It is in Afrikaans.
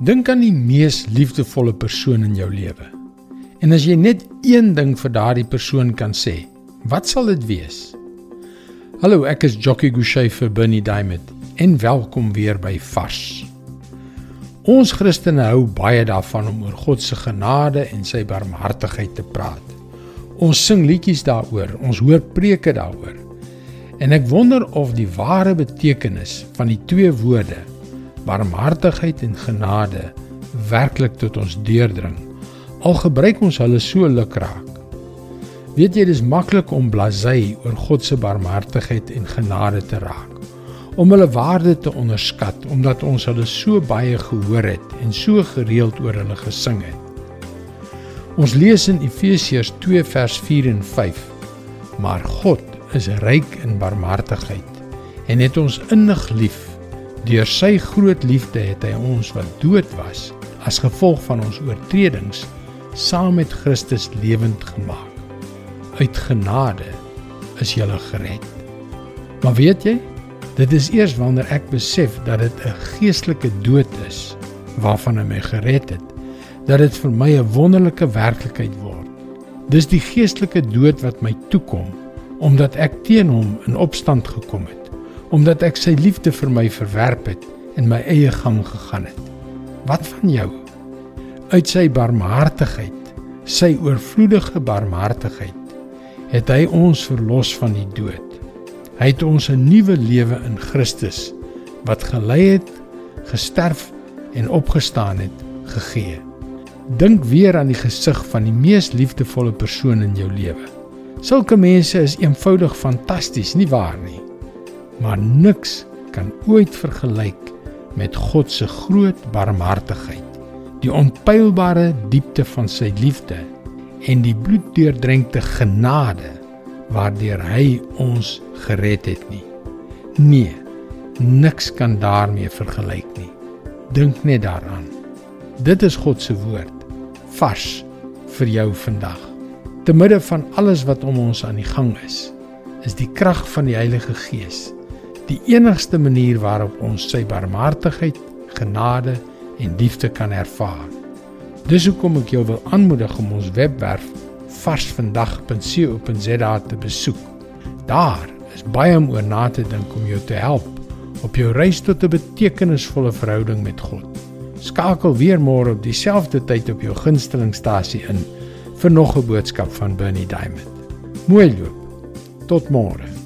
Dink aan die mees liefdevolle persoon in jou lewe. En as jy net een ding vir daardie persoon kan sê, wat sal dit wees? Hallo, ek is Jockey Gouchee vir Bernie Diamond en welkom weer by Vars. Ons Christene hou baie daarvan om oor God se genade en sy barmhartigheid te praat. Ons sing liedjies daaroor, ons hoor preke daaroor. En ek wonder of die ware betekenis van die twee woorde barmhartigheid en genade werklik tot ons deurdring. Al gebruik ons hulle so lukraak. Weet jy dis maklik om blasé oor God se barmhartigheid en genade te raak. Om hulle waarde te onderskat omdat ons hulle so baie gehoor het en so gereeld oor hulle gesing het. Ons lees in Efesiërs 2 vers 4 en 5: Maar God is ryk in barmhartigheid en het ons innig lief Deur sy groot liefde het hy ons wat dood was as gevolg van ons oortredings saam met Christus lewend gemaak. Uit genade is jy gered. Maar weet jy, dit is eers wanneer ek besef dat dit 'n geestelike dood is waarvan hy my gered het, dat dit vir my 'n wonderlike werklikheid word. Dis die geestelike dood wat my toekom omdat ek teen hom in opstand gekom het omdat ek sy liefde vir my verwerp het en my eie gang gegaan het. Wat van jou? Uit sy barmhartigheid, sy oorvloedige barmhartigheid, het hy ons verlos van die dood. Hy het ons 'n nuwe lewe in Christus wat gelei het, gesterf en opgestaan het, gegee. Dink weer aan die gesig van die mees liefdevolle persoon in jou lewe. Sulke mense is eenvoudig fantasties, nie waar nie? Maar niks kan ooit vergelyk met God se groot barmhartigheid, die onpylbare diepte van sy liefde en die bloeddeurdrenkte genade waardeur hy ons gered het nie. Nee, niks kan daarmee vergelyk nie. Dink net daaraan. Dit is God se woord vars vir jou vandag. Te midde van alles wat om ons aan die gang is, is die krag van die Heilige Gees die enigste manier waarop ons sy barmhartigheid, genade en liefde kan ervaar. Dis hoekom ek jou wil aanmoedig om ons webwerf varsvandag.co.za te besoek. Daar is baie om oor na te dink om jou te help op jou reis tot 'n betekenisvolle verhouding met God. Skakel weer môre op dieselfde tyd op jou gunstelingstasie in vir nog 'n boodskap van Bernie Diamond. Mooi loop. Tot môre.